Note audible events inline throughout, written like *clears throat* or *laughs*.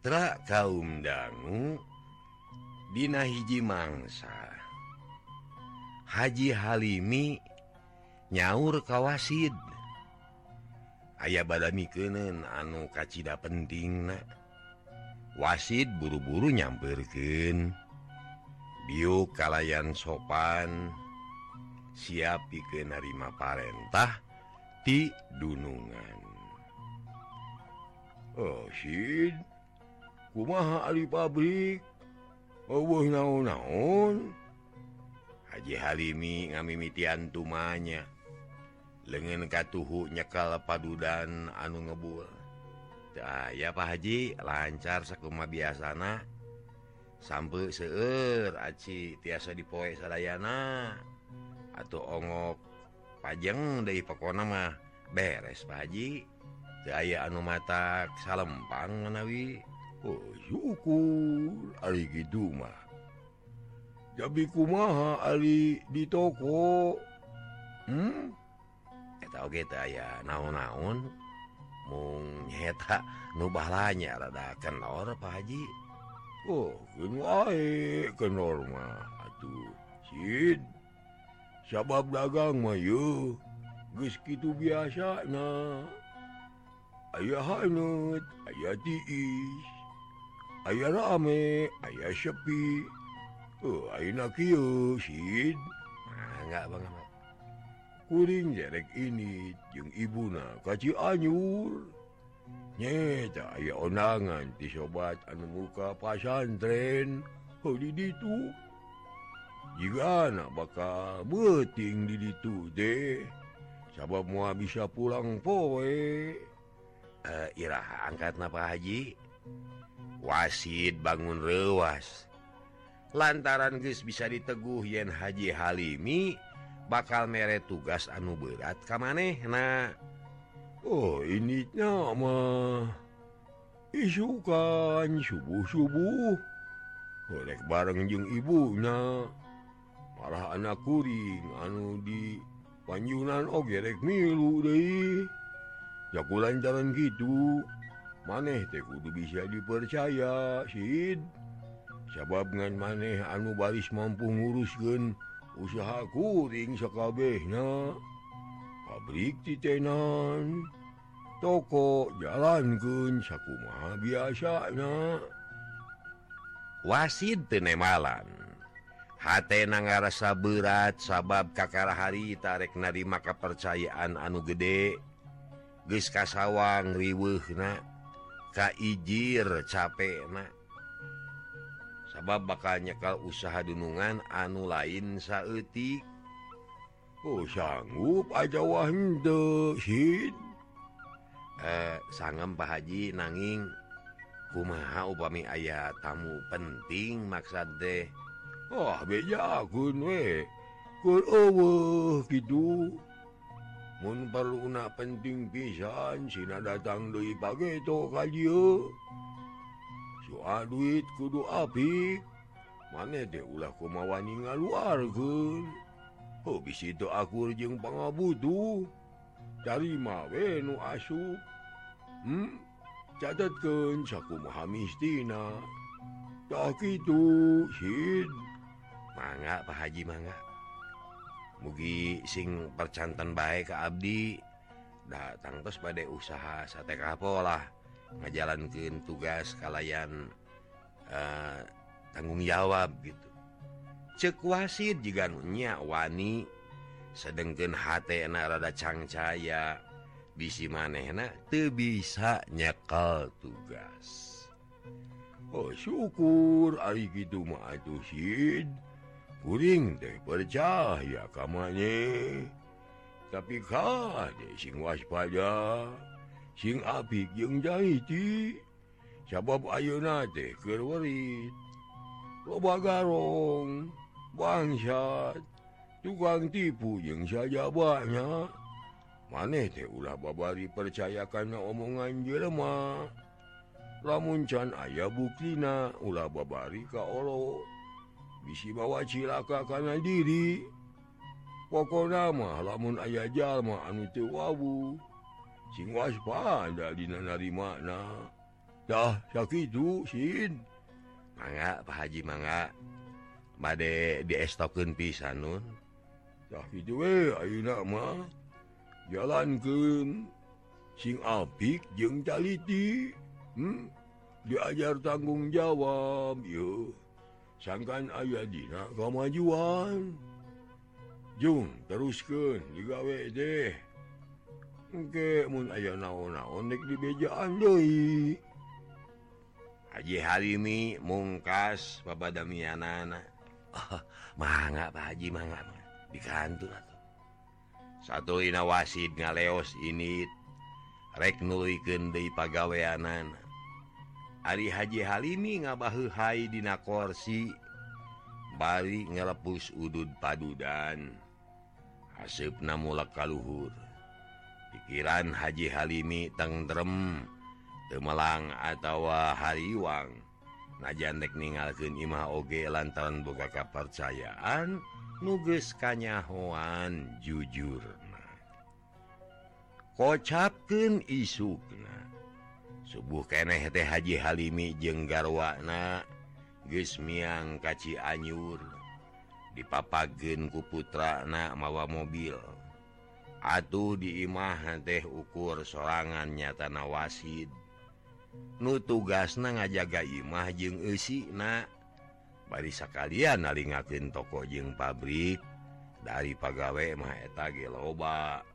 Mitra kaum dangu Dina hiji mangsa. Haji Halimi nyaur kawasid. Ayaah badami kenen anu kacita penting na. wasid buru-buru nyamperken Biu kalayan sopan siap pike narima parentah ti dunungan. Oh, kumaha Ali pabrik. Oh, naon-naon. Haji Halimi ngamimitian tumanya. Lengen katuhu nyekal padudan anu ngebul nah, ya Pak Haji lancar sekuma biasana. Sampai seeur aci tiasa dipoe Sarayana atau ongok pajeng dari pekona mah beres Pak Haji. Saya anu matak salempang menawi. syukur jadi kumaha Ali di toko? Hmm? kita ya naon-naon mungta nubalanya rada kenor Pak Haji. Oh ke normal atuh sabab dagang Mayu gitu biasa nah ayaah hanut ayati tiis. aya rame ayaah sepi. Oh, kuring jarek ini jeung Ibuna kaci anyurnyata aya onangan di sobat anu muka pasantren di itu jika anak bakal beting di itu deh sabab mua bisa pulang poe uh, Irah angkat napa Haji. wasid bangun rewas lantaran guys bisa diteguh Yen Haji Halimi bakal mere tugas anu berat kam maneh nah Oh ininya mah isukan subuh-subuh. Oleh bareng jeung ibunya. Marah anak kuring anu di Panjunan Ogerek milu Dei jalan-jalan gitu. maneh kudu bisa dipercaya Sid. Sabab ngan maneh anu baris mampu nguruskeun usaha kuring sekabehna pabrik titenan toko jalanken sakuma biasana. Wasid tenemalan hatna ngarasa berat sabab kakara hari tarek narima maka percayaan anu gede. Geus kasawang riweuhna. Kaijir capek sabab bakal nyekal usaha dunungan anu lain saeutik. Oh sanggup aja Wahdo eh, sangem Pak Haji nanging kumaha upami ayah tamu penting maksad deh Wah oh, beja akun we gitu perlu una penting pisan Sina datang Dwi pagi itu soal duit kudu api mana teh ulah kemawani ngaluar habis itu aku jeung pangabutuh dari mawe nu asu. Hmm? catatkan saku Muhammadtina tak itu mangga Pak Haji mangga mugi sing percantan baik ke Abdi datang terus pada usaha sate kapolah ngajalankan tugas kalayan uh, tanggung jawab gitu. Cek wasit juga nunya wani sedengkeun hati enak rada cangcaya bisi manehna teu bisa nyekel tugas. Oh syukur ari gitu mah atuh kuring deh percaya kamarnya. Tapi ka sing waspada sing apik yang jahiti sabab ayeuna teh keur warit loba garong bangsat. Tukang tipu yang saja banyak. Maneh teh ulah babari percaya kana omongan jelema lamun can aya buktina ulah babari ka Allah bisi bawa cilaka karena diri. Pokok nama lamun ayah jalma anu tewabu sing waspada dina narimana dah sakit sin. Mangga Pak Haji mangga. Bade diestokeun pisan nun. Dah eh, we ayeuna mah. Jalankeun. Sing apik jeung caliti hmm? Diajar tanggung jawab yuk sangkan ayah Dina kemajuan Jung teruskan. Digawe deh. Oke mun aya naon-naon dek di bejaan deui Haji Halimi mungkas babadamianana oh, mangga Pak Haji mangga dikantor atuh Satu ina wasid ngaleos ini rek nulikeun deui pagaweanan Ari Haji Halimi ngabahuhai dina korsi bari ngelepus udud padudan. Hasep namulak kaluhur. Pikiran Haji Halimi tengrem Temelang atawa Hariwang najannek ningalken Imah Oge lantaran boga kepercayaan nuges kanyahoan jujur kocapken isukna. subuh keeh teh Haji Halimi jenggarwana Gusmiang kaci anyur dipapagen ku putra anak mawa mobil. Atuh diimah teh ukur sorangan nyata nawasid. Nu tugas na ngajaga imah jeung isi na barisa kalian nalingatin toko jeung pabrik dari pagawei maheta geloba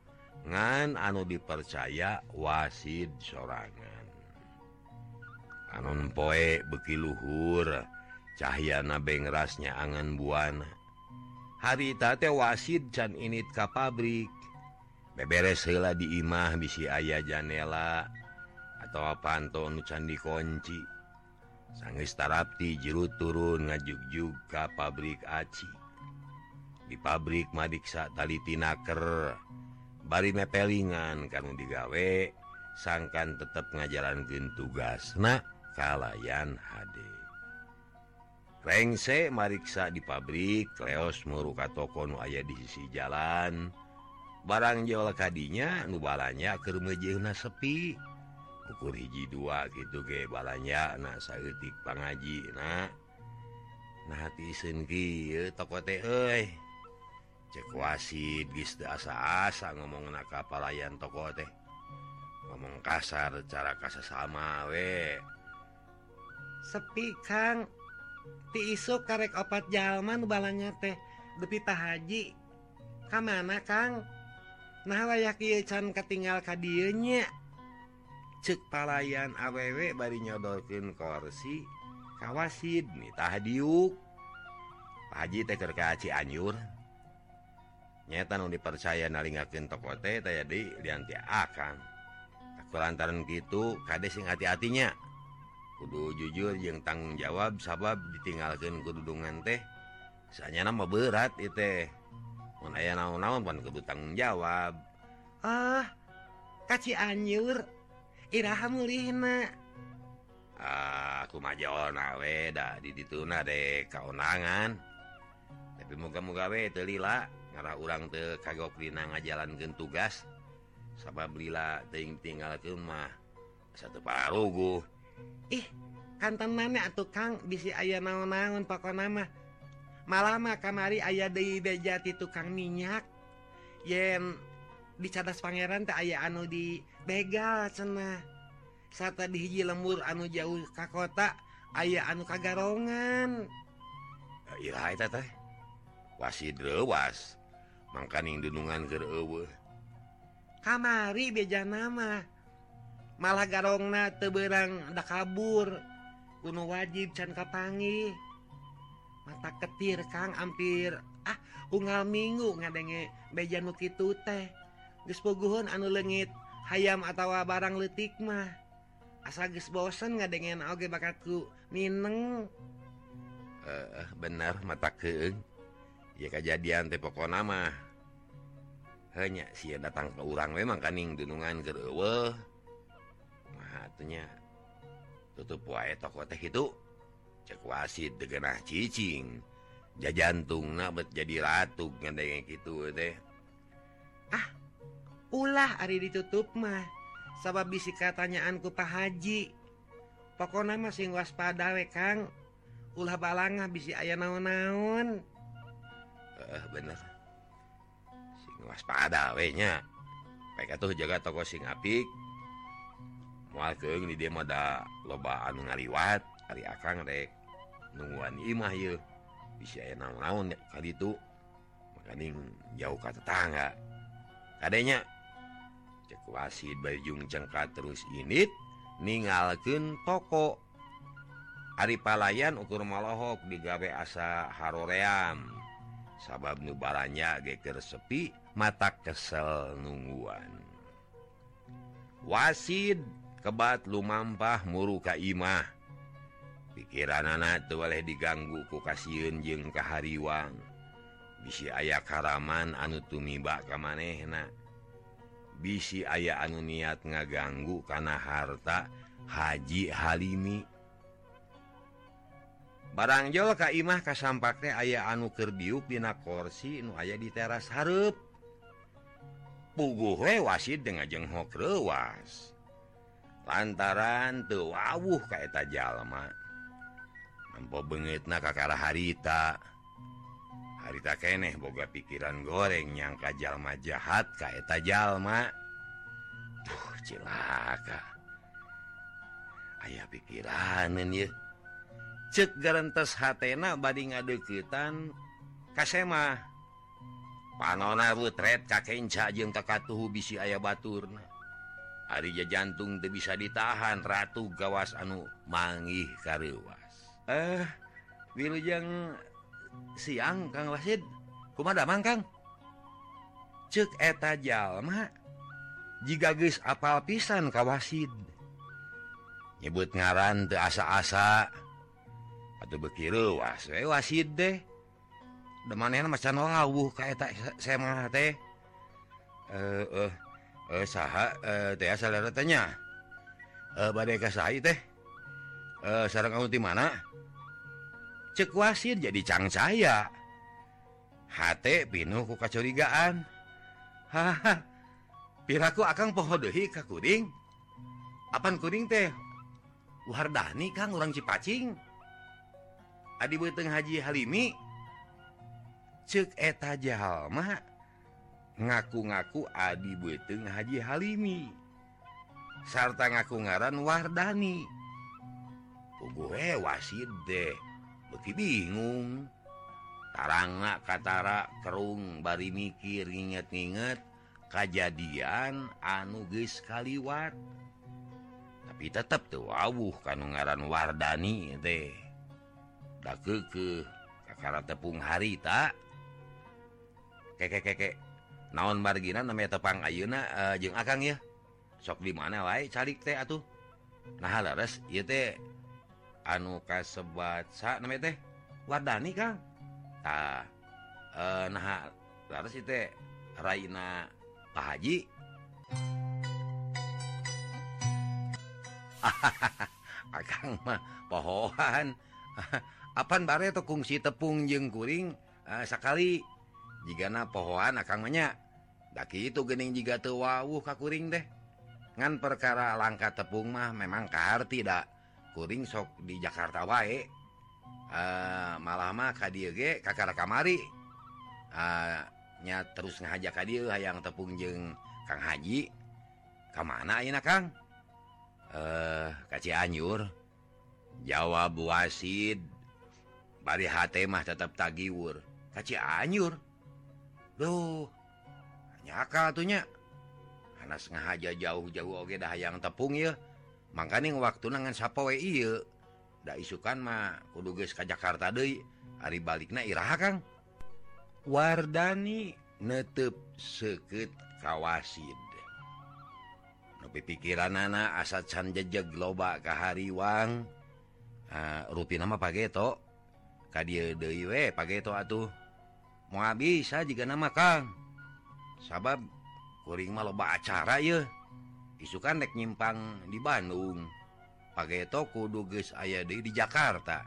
ngan anu dipercaya wasid sorangan. anon poe beki luhur cahana bengrasnya angan buana. Haritate wasid can init ka pabrik. Beberes hela di imah bisi ayah janela atau can dikunci. Sanggeus tarati jiru turun ngajug-jug ka pabrik aci. Di pabrik madiksa talitinaker bari mepelingan kamu digawe sangkan tetap ngajalankeun gen tugas nak kalayan HD rengse mariksa di pabrik Leos muruka toko nu aya di sisi jalan. Barang Jawa tadinya nubalanya kemejna sepi. Ukur hiji dua gitu ge balanya na sayatik pangaji na nah hati sendiri toko teh cekuasi bis asa-asa ngomong na kapalayan toko teh. Ngomong kasar cara kasa sama we. sepi Kang. Isuk karek opat Jalman balanya teh depita Haji kamana Kang? Nah layak can ketinggal kanya cek palayan aww bari nyodokin korsi kawasid nitah diuk. Haji teker kaci anyur nyetan dipercaya nalingakin tokote tadi dianti akan aku lantaran gitu kades sing hati-hatinya. kudu jujur yang tanggung jawab sabab ditinggalkan kedudungan teh misalnya nama berat itu aya naon-naon pan kudu tanggung jawab ah kaci anyur iraha mulihna. Ah aku maja nawe dah di dituna deh kaonangan. Tapi muga-muga we teu lila ngarah urang teu kagok dina ngajalankeun tugas. Sabab lila teuing tinggalkeun mah satu pararuguh ih kantan mana tukang bisi ayah naon-naon pokok nama malama kamari ayah Dejati tukang minyak. Yen di cadas Pangeran tak aya anu di begal cena saat di hiji lembur anu jauh ka kota aya anu kagarongan eh, wasidwas mangkaning dunungan ke kamari beja nama. malah garongna teberang ada kabur. Kuno wajib can kapangi. Mata ketir Kang hampir ah unggal minggu ngadenge beja nu kitu teh. Gespoguhun anu lengit hayam atau barang letik mah. Asa ges bosen ngadengen oge bakatku mineng. Uh, bener mata keeng ya kejadian pokona nama hanya si datang ke urang memang kaning dunungan gereweh tutup wae toko teh itu. Cek wasit degenah cicing. Jajantung nabet jadi latuk ngedeng gitu teh. Ah ulah Ari ditutup mah. Sabab bisi katanyaanku Pak Haji. Pokok nama sing waspada we Kang. Ulah balanga bisi aya naon-naon. Eh bener. Sing waspada we nya. Mereka tuh jaga toko sing apik. muakeung di dieu mah da loba anu ngaliwat ari akang rek. Nungguan imah ieu bisa aya naon-naon kali itu makaning jauh ka tetangga. Kadenya cek wasid bajung cengkat terus init ninggalkeun toko. Ari palayan ukur malohok digawe asa haroream. Sabab nubaranya geger sepi mata kesel nungguan. Wasid. kebat lumampah muru Kaimah pikiran anak tuh boleh diganggu ku kasihun jeung kahariwang. Bisi ayah karaman anu tumiba ka manehna bisi ayah anu niat ngaganggu karena harta Haji Halimi. Barangjol Kaimah kasampaknya ayah anu kerbiuk Dina korsi nu aya di teras Harep puguh we wasid dengan jenghok rewas lantaran tuh wawuh jalma. Nampa banget na kakara harita. Harita keneh boga pikiran goreng nyangka jalma jahat kayaketa jalma. Tuh cilaka. Ayaah pikiranan ya cek garantes hatna bading ngadeketan kasema panona rutret kakenca jeung kakatuhu bisi ayah baturna. Arija jantung tuh bisa ditahan Ratu gawas anu mangih karwas eh Wiljeng siang Kang Wasid. Kumadaang Kang? Cek eta jalma jika guys apal pisan kawasid nyebut ngaran tuh asa-asa. Atau bekiru was we wasid deh demanen macan ngawuh kayak tak saya mah teh. Eh uh, uh. eh, saha eh, tanya. Eh, badai teh. Eh, sarang kamu di mana? Cek wasit jadi cang saya hati pinuh ku kecurigaan haha piraku akan pohodehi ka kuring apan kuring teh? Wardani kang orang Cipacing. Adi Beteng Haji Halimi. Cek eta jalma ngaku-ngaku Adi Beteng Haji Halimi. Sarta ngaku ngaran Wardani gue eh, wasid deh beki bingung. Taranga Katara kerung bari mikir inget-inget kejadian anuges kaliwat. Tapi tetap tuh wawuh kan ngaran Wardani teh da ke kakara tepung harita. Kekek kekek naon margina namanya tepang Ayeuna jeung eh, Akang ya? Sok di mana wae calik teh atuh. Nah laras ieu teh anu kasebat sa namanya teh Wardani Kang? Tah eh nah laras ieu teh Raina Pak Haji. *laughs* Akang mah pohohan. *laughs* Apan bare atau kungsi tepung jeung kuring uh, eh, sekali jika na pohohan akang banyak Daki itu gening juga tuh wawuh kakuring deh ngan perkara langkah tepung mah memang kahar tidak kuring sok di Jakarta wae. Uh, malah mah kadiege kakara kamari. Uh, nya terus ngajak dieu hayang tepung jeung Kang Haji. Kemana ayeuna Kang? Eh uh, kaci anyur jawab wasid bari hate mah tetap tagiwur. Kaci anyur Duh nyaka tuhnya Anas ngahaja jauh-jauh oge dah yang tepung ya makaning waktu nangan sappoe iye nda isukan mah kuduges ka Jakarta De hari balik na Iraha Kang. Wardani netep seket kawasid tapi pikiran anak asa can jejeg loba ke hariwang uh, rupi nama pageto. Ka dia Dewe pageto atuh. Mau bisa jika nama Kang. sabab kuring mah loba acara ya isukan nek nyimpang di Bandung. Pakai toko duges aya deui di Jakarta.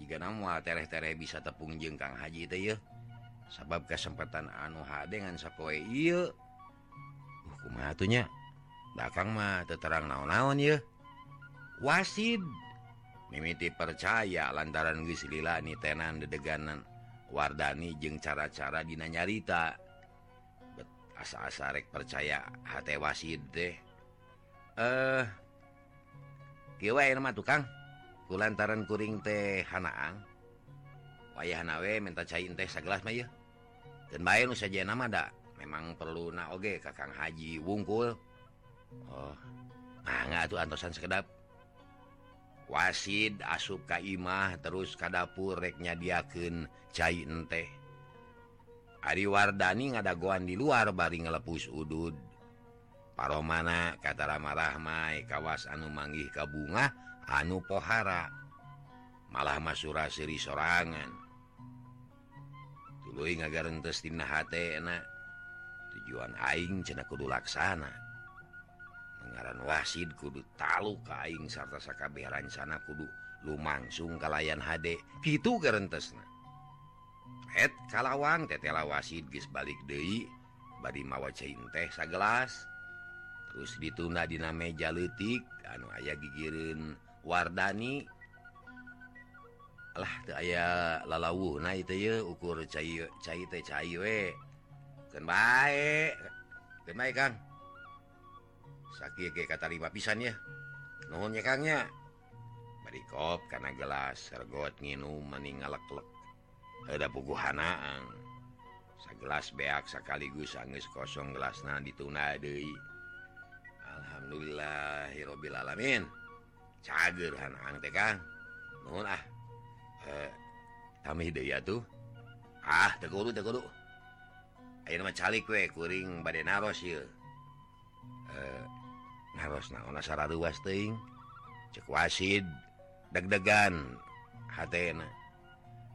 Jika nama tereh-tereh bisa tepung jengkang Haji teh ya sabab kesempatan anu H dengan sekoe iya hukumnya uh, dakang mah terang naon-naon ya wasid. Mimiti percaya lantaran Guslila ni tenan dedeganan. Wardani jeung cara-cara Dina nyarita. asa-asarek percaya hati wasid deh. Eh uh, tukang. Kulantaran kuring teh Hanaan. Wayahnawe minta cair teh segelas May dan nu saja nama da memang perlu naoge Kakang Haji wungkul. Oh nah, tuh antosan sekedap. Wasid asub Kaimah terus kadapurreknya diaken cair teh. Ari Wardani ngadagoan di luar bari ngelepus udud. Paro mana kata Ramarahmai kawas anu manggih ka bunga anu pohara. Malah Masura Siri sorangan. Tulu enak tujuan Aing cena kudu laksana. Pengaran wasid kudu talu kaing sarta sakabeh sana kudu lumangsung kalayan HD gitu garentesna Et kalawang tetela wasid gis balik Dei bari mawa cain teh sagelas. Terus dituna dina meja letik anu aya gigirin Wardani. Lah aya lalawu nah itu ya ukur cair cair teh cai we. Kan baik kan baik kang. Sakit ke kata lima pisan ya nuhunnya kangnya bari kop karena gelas sergot nginum maning ngalek-lek. ada puguhanaan segelas beak sekaligus sangis kosong gelasna dituna Dewi Alhamdulillahirobbil alamin. Cagerhanang tekan mohon ah. Eh, kami tuh ah teguru teguru air macali kue kuring badai naros yuk eh, naros naon asara cek wasid deg-degan hatena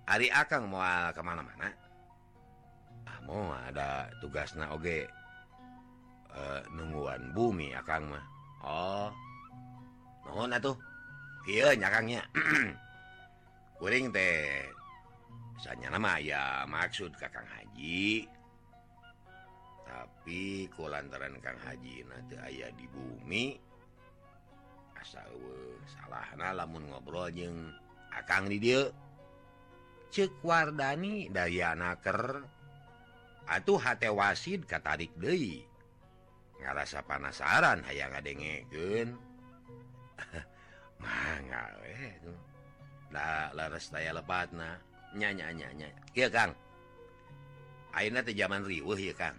Ari Akang mau eh, kemana-mana. Ah, mau ada tugas naoge uh, eh, nungguan bumi Akang mah. Oh. Mohon tuh? Nyakangnya *clears throat* kuring teh misalnya nama ya maksud Kakang Haji. Tapi ku lantaran Kang Haji nanti ayah di bumi asal salah lamun ngobrol jeng Akang di dia cewardani Dayanaker atuh hate wasid katarik Dewi ngerasa panasaran aya ngadengeken saya lepat nyanyanyanya zaman riuh kan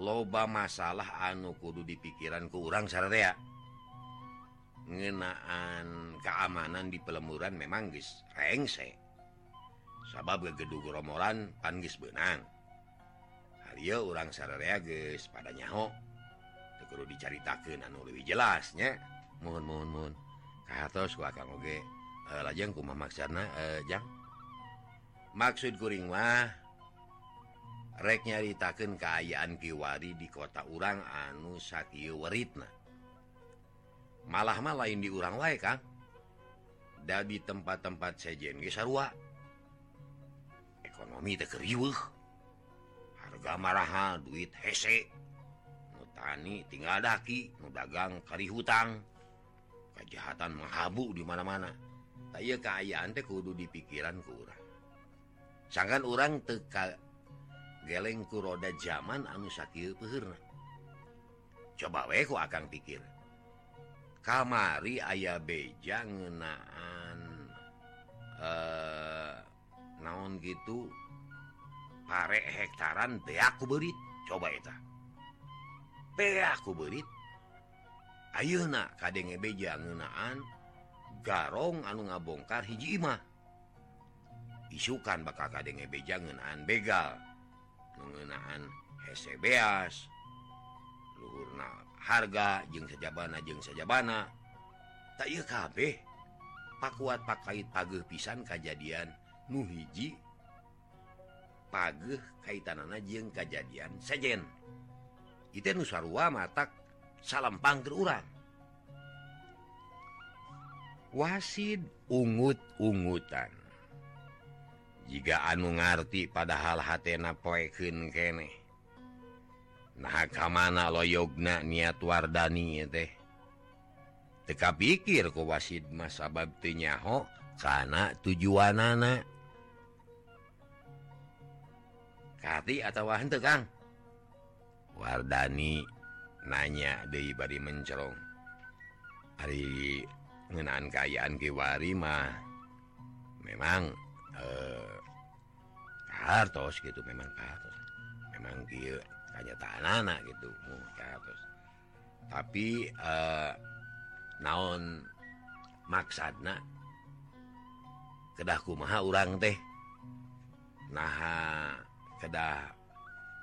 loba masalah anu kudu di pikiran kurang sarrea ngenaan keamanan di pelemuran memang guys rengse. sabab gedung romoran panggis benang Hariyo urang sareages pada nyaho. Kudu dicaritakan anu lebih jelasnya mohon mohon mohon. Katos ku akang oge. E, lajeng kumaha mamaksana e, jang. Maksud kuring mah rek nyaritakan keayaan kiwari di kota urang anu sakieu weritna. Malah mah lain di urang wae kang. Da di tempat-tempat sejen ge sarua. ekonomi harga maraha duit hesekani tinggal daki dagang kari hutang. Kejahatan menghabu di mana-mana. Keayaan teh kudu di pikiran sangkan urang sangkan orang teka gelengku roda zaman anu sakit pehirna coba weku akan pikir. Kamari ayah beja ngenaan eh naon gitu? Pare hektaran aku berit coba aku berit Ayeuna kadenge kadebejanaan garong anu ngabongkar hiji Imah. Isukan bakal kadenge kadebejanaan begal mengenaan beas. luhurna harga jeng sajabana jeng sajabana. Tak kabeh. Pakuat pakai page pisan kejadian nuhiji. Pageh kaitan jeng kejadian sejen itu Nusarwa mata salampang ke urang. Wasid ungut-ungutan. Jika anu ngerti padahal hatna poekin kene. Nah kamana loyogna niat wardani teh? Teka pikir ku wasid masa babnyaho karena tujuan anak Kati atautawa Kang? Wardani nanya De bari mencerong hari ngenaan kayaan Gewari mah memang eh, kartos gitu memang kartos memang gil kenyataan anak gitu uh, kartos tapi eh, naon maksana? Kedahku maha orang teh? Nah kedah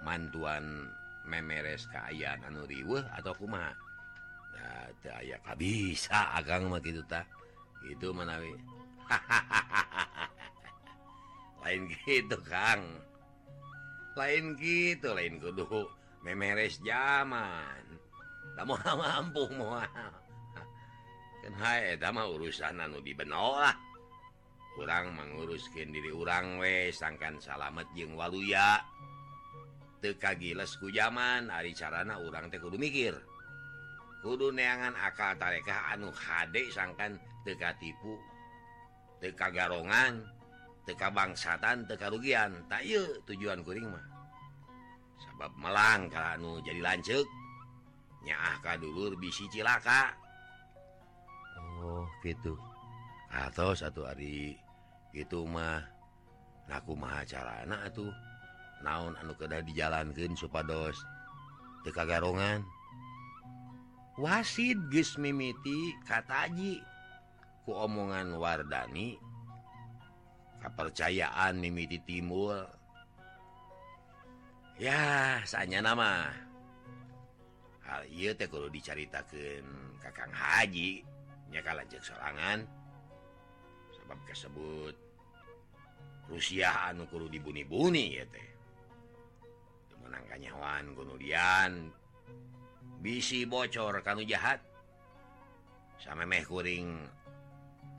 mantuan memeres keayaan anu riweuh atau kuma nah, aya bisa agang kitu tak itu menawi *laughs* lain gitu Kang. Lain gitu lain kudu memeres zaman kamu *laughs* mampu mau urusan anu dibenolah kurang menguruskan diri urang we sangkan salamet jeung waluya. Teka gilesku zaman hari carana urang teh kudu mikir. Kudu neangan akal tarekah anu hade sangkan teka tipu teka garongan teka bangsatan teka rugian tak yuk tujuan kuring mah. Sabab melang kalau anu jadi lancek nyaah kadulur bisi cilaka. Oh gitu. Atau satu hari itu mah aku macara anak tuh naon anu kedah dijalankan supados teka garongan wasid ges mimiti kataji ku omongan Wardani kepercayaan mimiti timbul. Ya sanya nama. Hal iya teh kalau diceritakan kakang haji nya lanjut sorangan. sebab tersebut Rusia anukuru dibunibuni menangkan nyawan kemudian bisi bocor kamu jahat. Sama mehkuring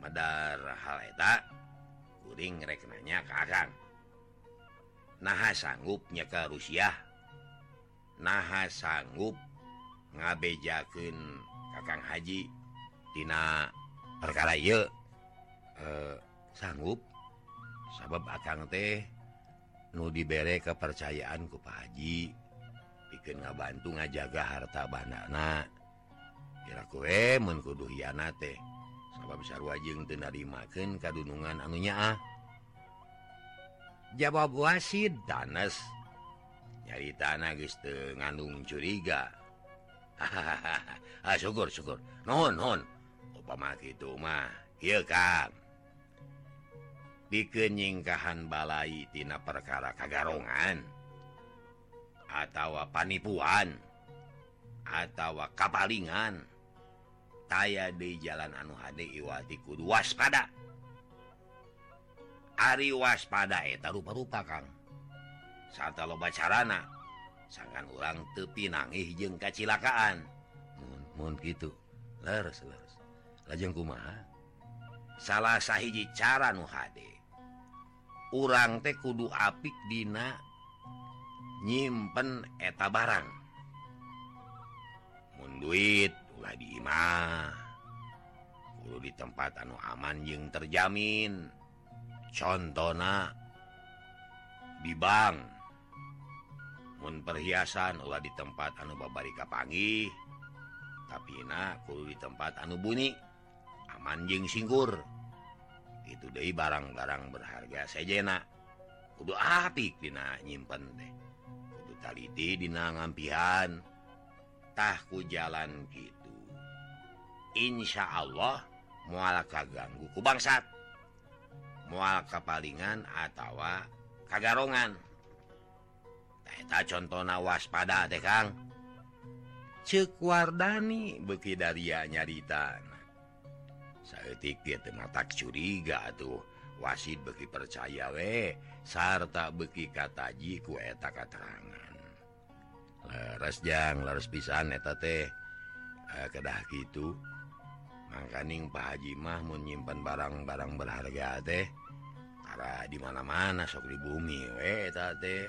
Madar haleta kuring reknanya Kakang nah sanggupnya ke Rusia. Nah sanggup ngabejaken Kakang Haji Tina perkara yuk eh, sanggup? Sabab akan teh nu diberre kepercayaanku Pak Haji. Bikin ngabantu ngajaga harta banana. Kira kue eh, menkudu hiana teh. Sabab besar wajeng tenarimaken kadunungan anunya ah. Jawab wasid danes. Nyari tanah guys ngandung curiga. *laughs* Ah, syukur syukur. Non non upama itu mah iya kang. dikenyingkahan balaitina perkara kagarongan atau panipuan atau kapalingan. Taya di jalan anu HD Iwati Kudu waspada. Ari waspada eta rupa-rupa Kang. Saat loba carana sangkan orang tepi nangih jeung kacilakaan. Mohon gitu lajeng kumaha? Salah sahiji cara nu hade. urang teh kudu apik Dina nyimpen eta barang. Mun duit ulah di imah. Kudu di tempat anu aman jeung terjamin. Contohna di bank. Mun perhiasan ulah di tempat anu babarika pagi tapi na kudu di tempat anu bunyi. Aman jeung singkur. itu dari barang-barang berharga sejena. Kudu atik Dina nyimpen deh totaliti dinangampihantahku jalan gitu. Insya Allah mualah kaganggu ku bangsat. Mual kepalingan atau kagarongan kita contoh nawas pada dekang cewardani beki daria nyarita. sayatik mata curiga tuh. Wasit beki percaya we sarta beki kataji ku eta katerangan. Leres jang leres pisan eta teh. Eh, kedah gitu mangkaning Pak Haji mah menyimpan barang-barang berharga teh. Karena di mana mana sok di bumi we eta teh.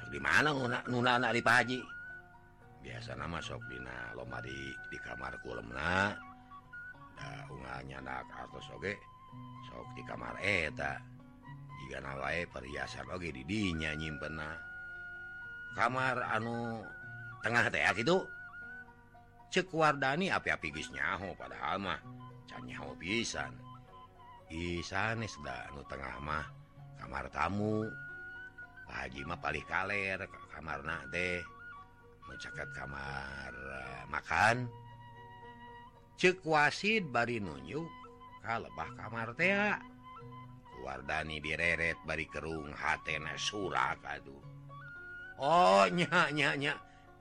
Sok di mana nuna anak di Pak Haji? Biasa nama sok dina lomba di di kamar kulemna unganya anak atas oge sok di kamar eh, eta. Jika nawae perhiasan oge didinya nyimpen kamar anu tengah teh ah, gitu cekuardani api-api geus nyaho padahal mah can nyaho pisan. Isanis da anu tengah mah kamar tamu. Pak Haji mah paling kaler kamar nak teh. Mencaket kamar uh, makan. cek wasid bari nunjuk kalebah lebah kamar tea Wardani direret bari kerung hatena surak aduh Oh nya nya nya.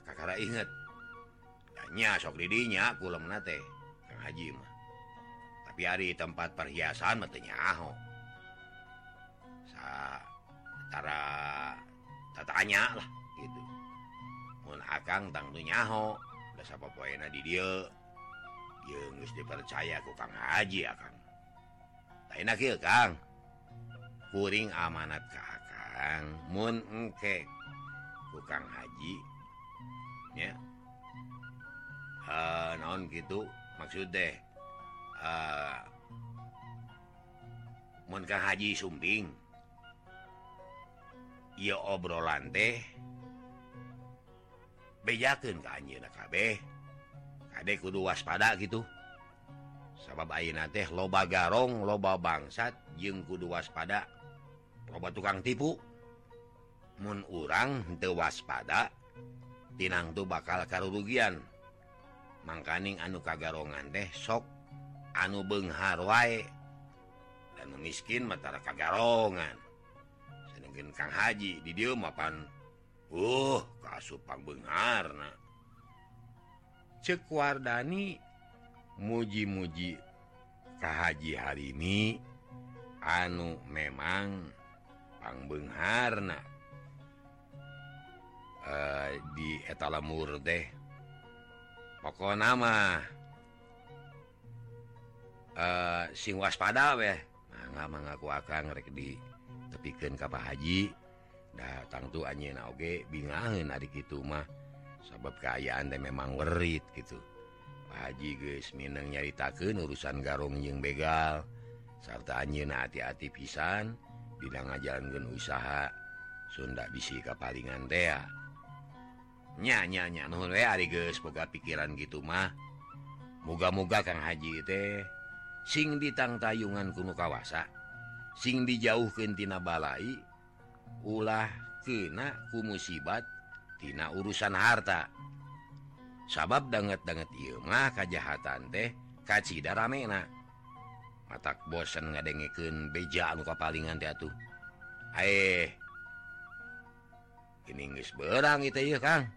Kakara inget. Nya sok didinya kulem nate Kang Haji mah. Tapi hari tempat perhiasan matanya aho sa tara tatanya lah gitu. Mun akang tangtu nyaho da sapa poena di dieu. dipercaya ku Kang Haji Kangkuring amanat Kakangke tukang Haji. Ya. Eh, uh, non gitu maksud deh? Uh, Kang Haji Sumbing. Ia obrolan teh. Bejakan ke anjkabeh adek kudu waspada gitu. Sabab Aina teh loba garong loba bangsat jeung kudu waspada. Loba tukang tipu. Mun urang te waspada tinang tuh bakal karurugian. Mangkaning anu kagarongan deh sok anu Benghar wae. Dan miskin matara kagarongan sedangkan Kang Haji di dia mapan uh kasupang Benghar nah Wardani muji-muji Kahaji hari ini anu memang Pangbengharna e, eh, di eta mur deh pokok nama eh sing waspada weh. Mangga mengaku akan rek di tepikan kapal Haji. Datang tuh anjing oge bingaheun adik itu mah. sabab keayaan teh memang werit gitu Haji guys Minang nyaritakan urusan garung jeung begal serta anjin hati-hati pisan bidang ngajalankeun usaha Sunda bisi kapalingan téa. nya nya nuhun we ari geus boga pikiran gitu mah muga-muga Kang Haji teh sing ditang tayungan kuno kawasa sing dijauhkeun tina balai ulah kena ku musibat Tina urusan harta. Sabab banget ieu Imah kejahatan teh kacita ramena. Matak bosen ngadengeken bejaan kepalingan tuh eh ini berang itu Kang.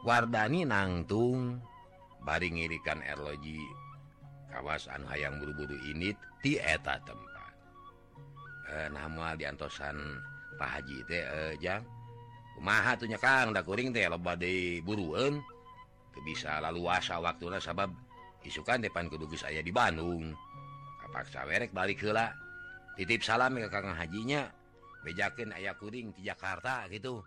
Wardani nangtung bari ngirikan erloji kawasan hayang buru-buru ini ti eta tempat. Eh, e, nama diantosan Pak Haji teh e, jang. maha tuhnya Kang da kuring teh loba buruan bisa lalu asa sabab isukan depan geus aya di Bandung. Kapaksa werek balik heula. Titip salam ke Kang hajinya. Bejakin ayah kuring di Jakarta gitu.